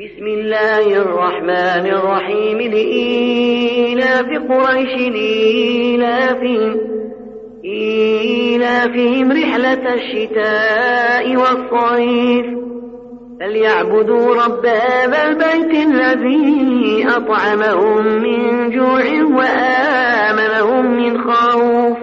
بسم الله الرحمن الرحيم لإيلاف قريش إيلافهم إيلافهم رحلة الشتاء والصيف. فليعبدوا رب هذا البيت الذي أطعمهم من جوع وآمنهم من خوف.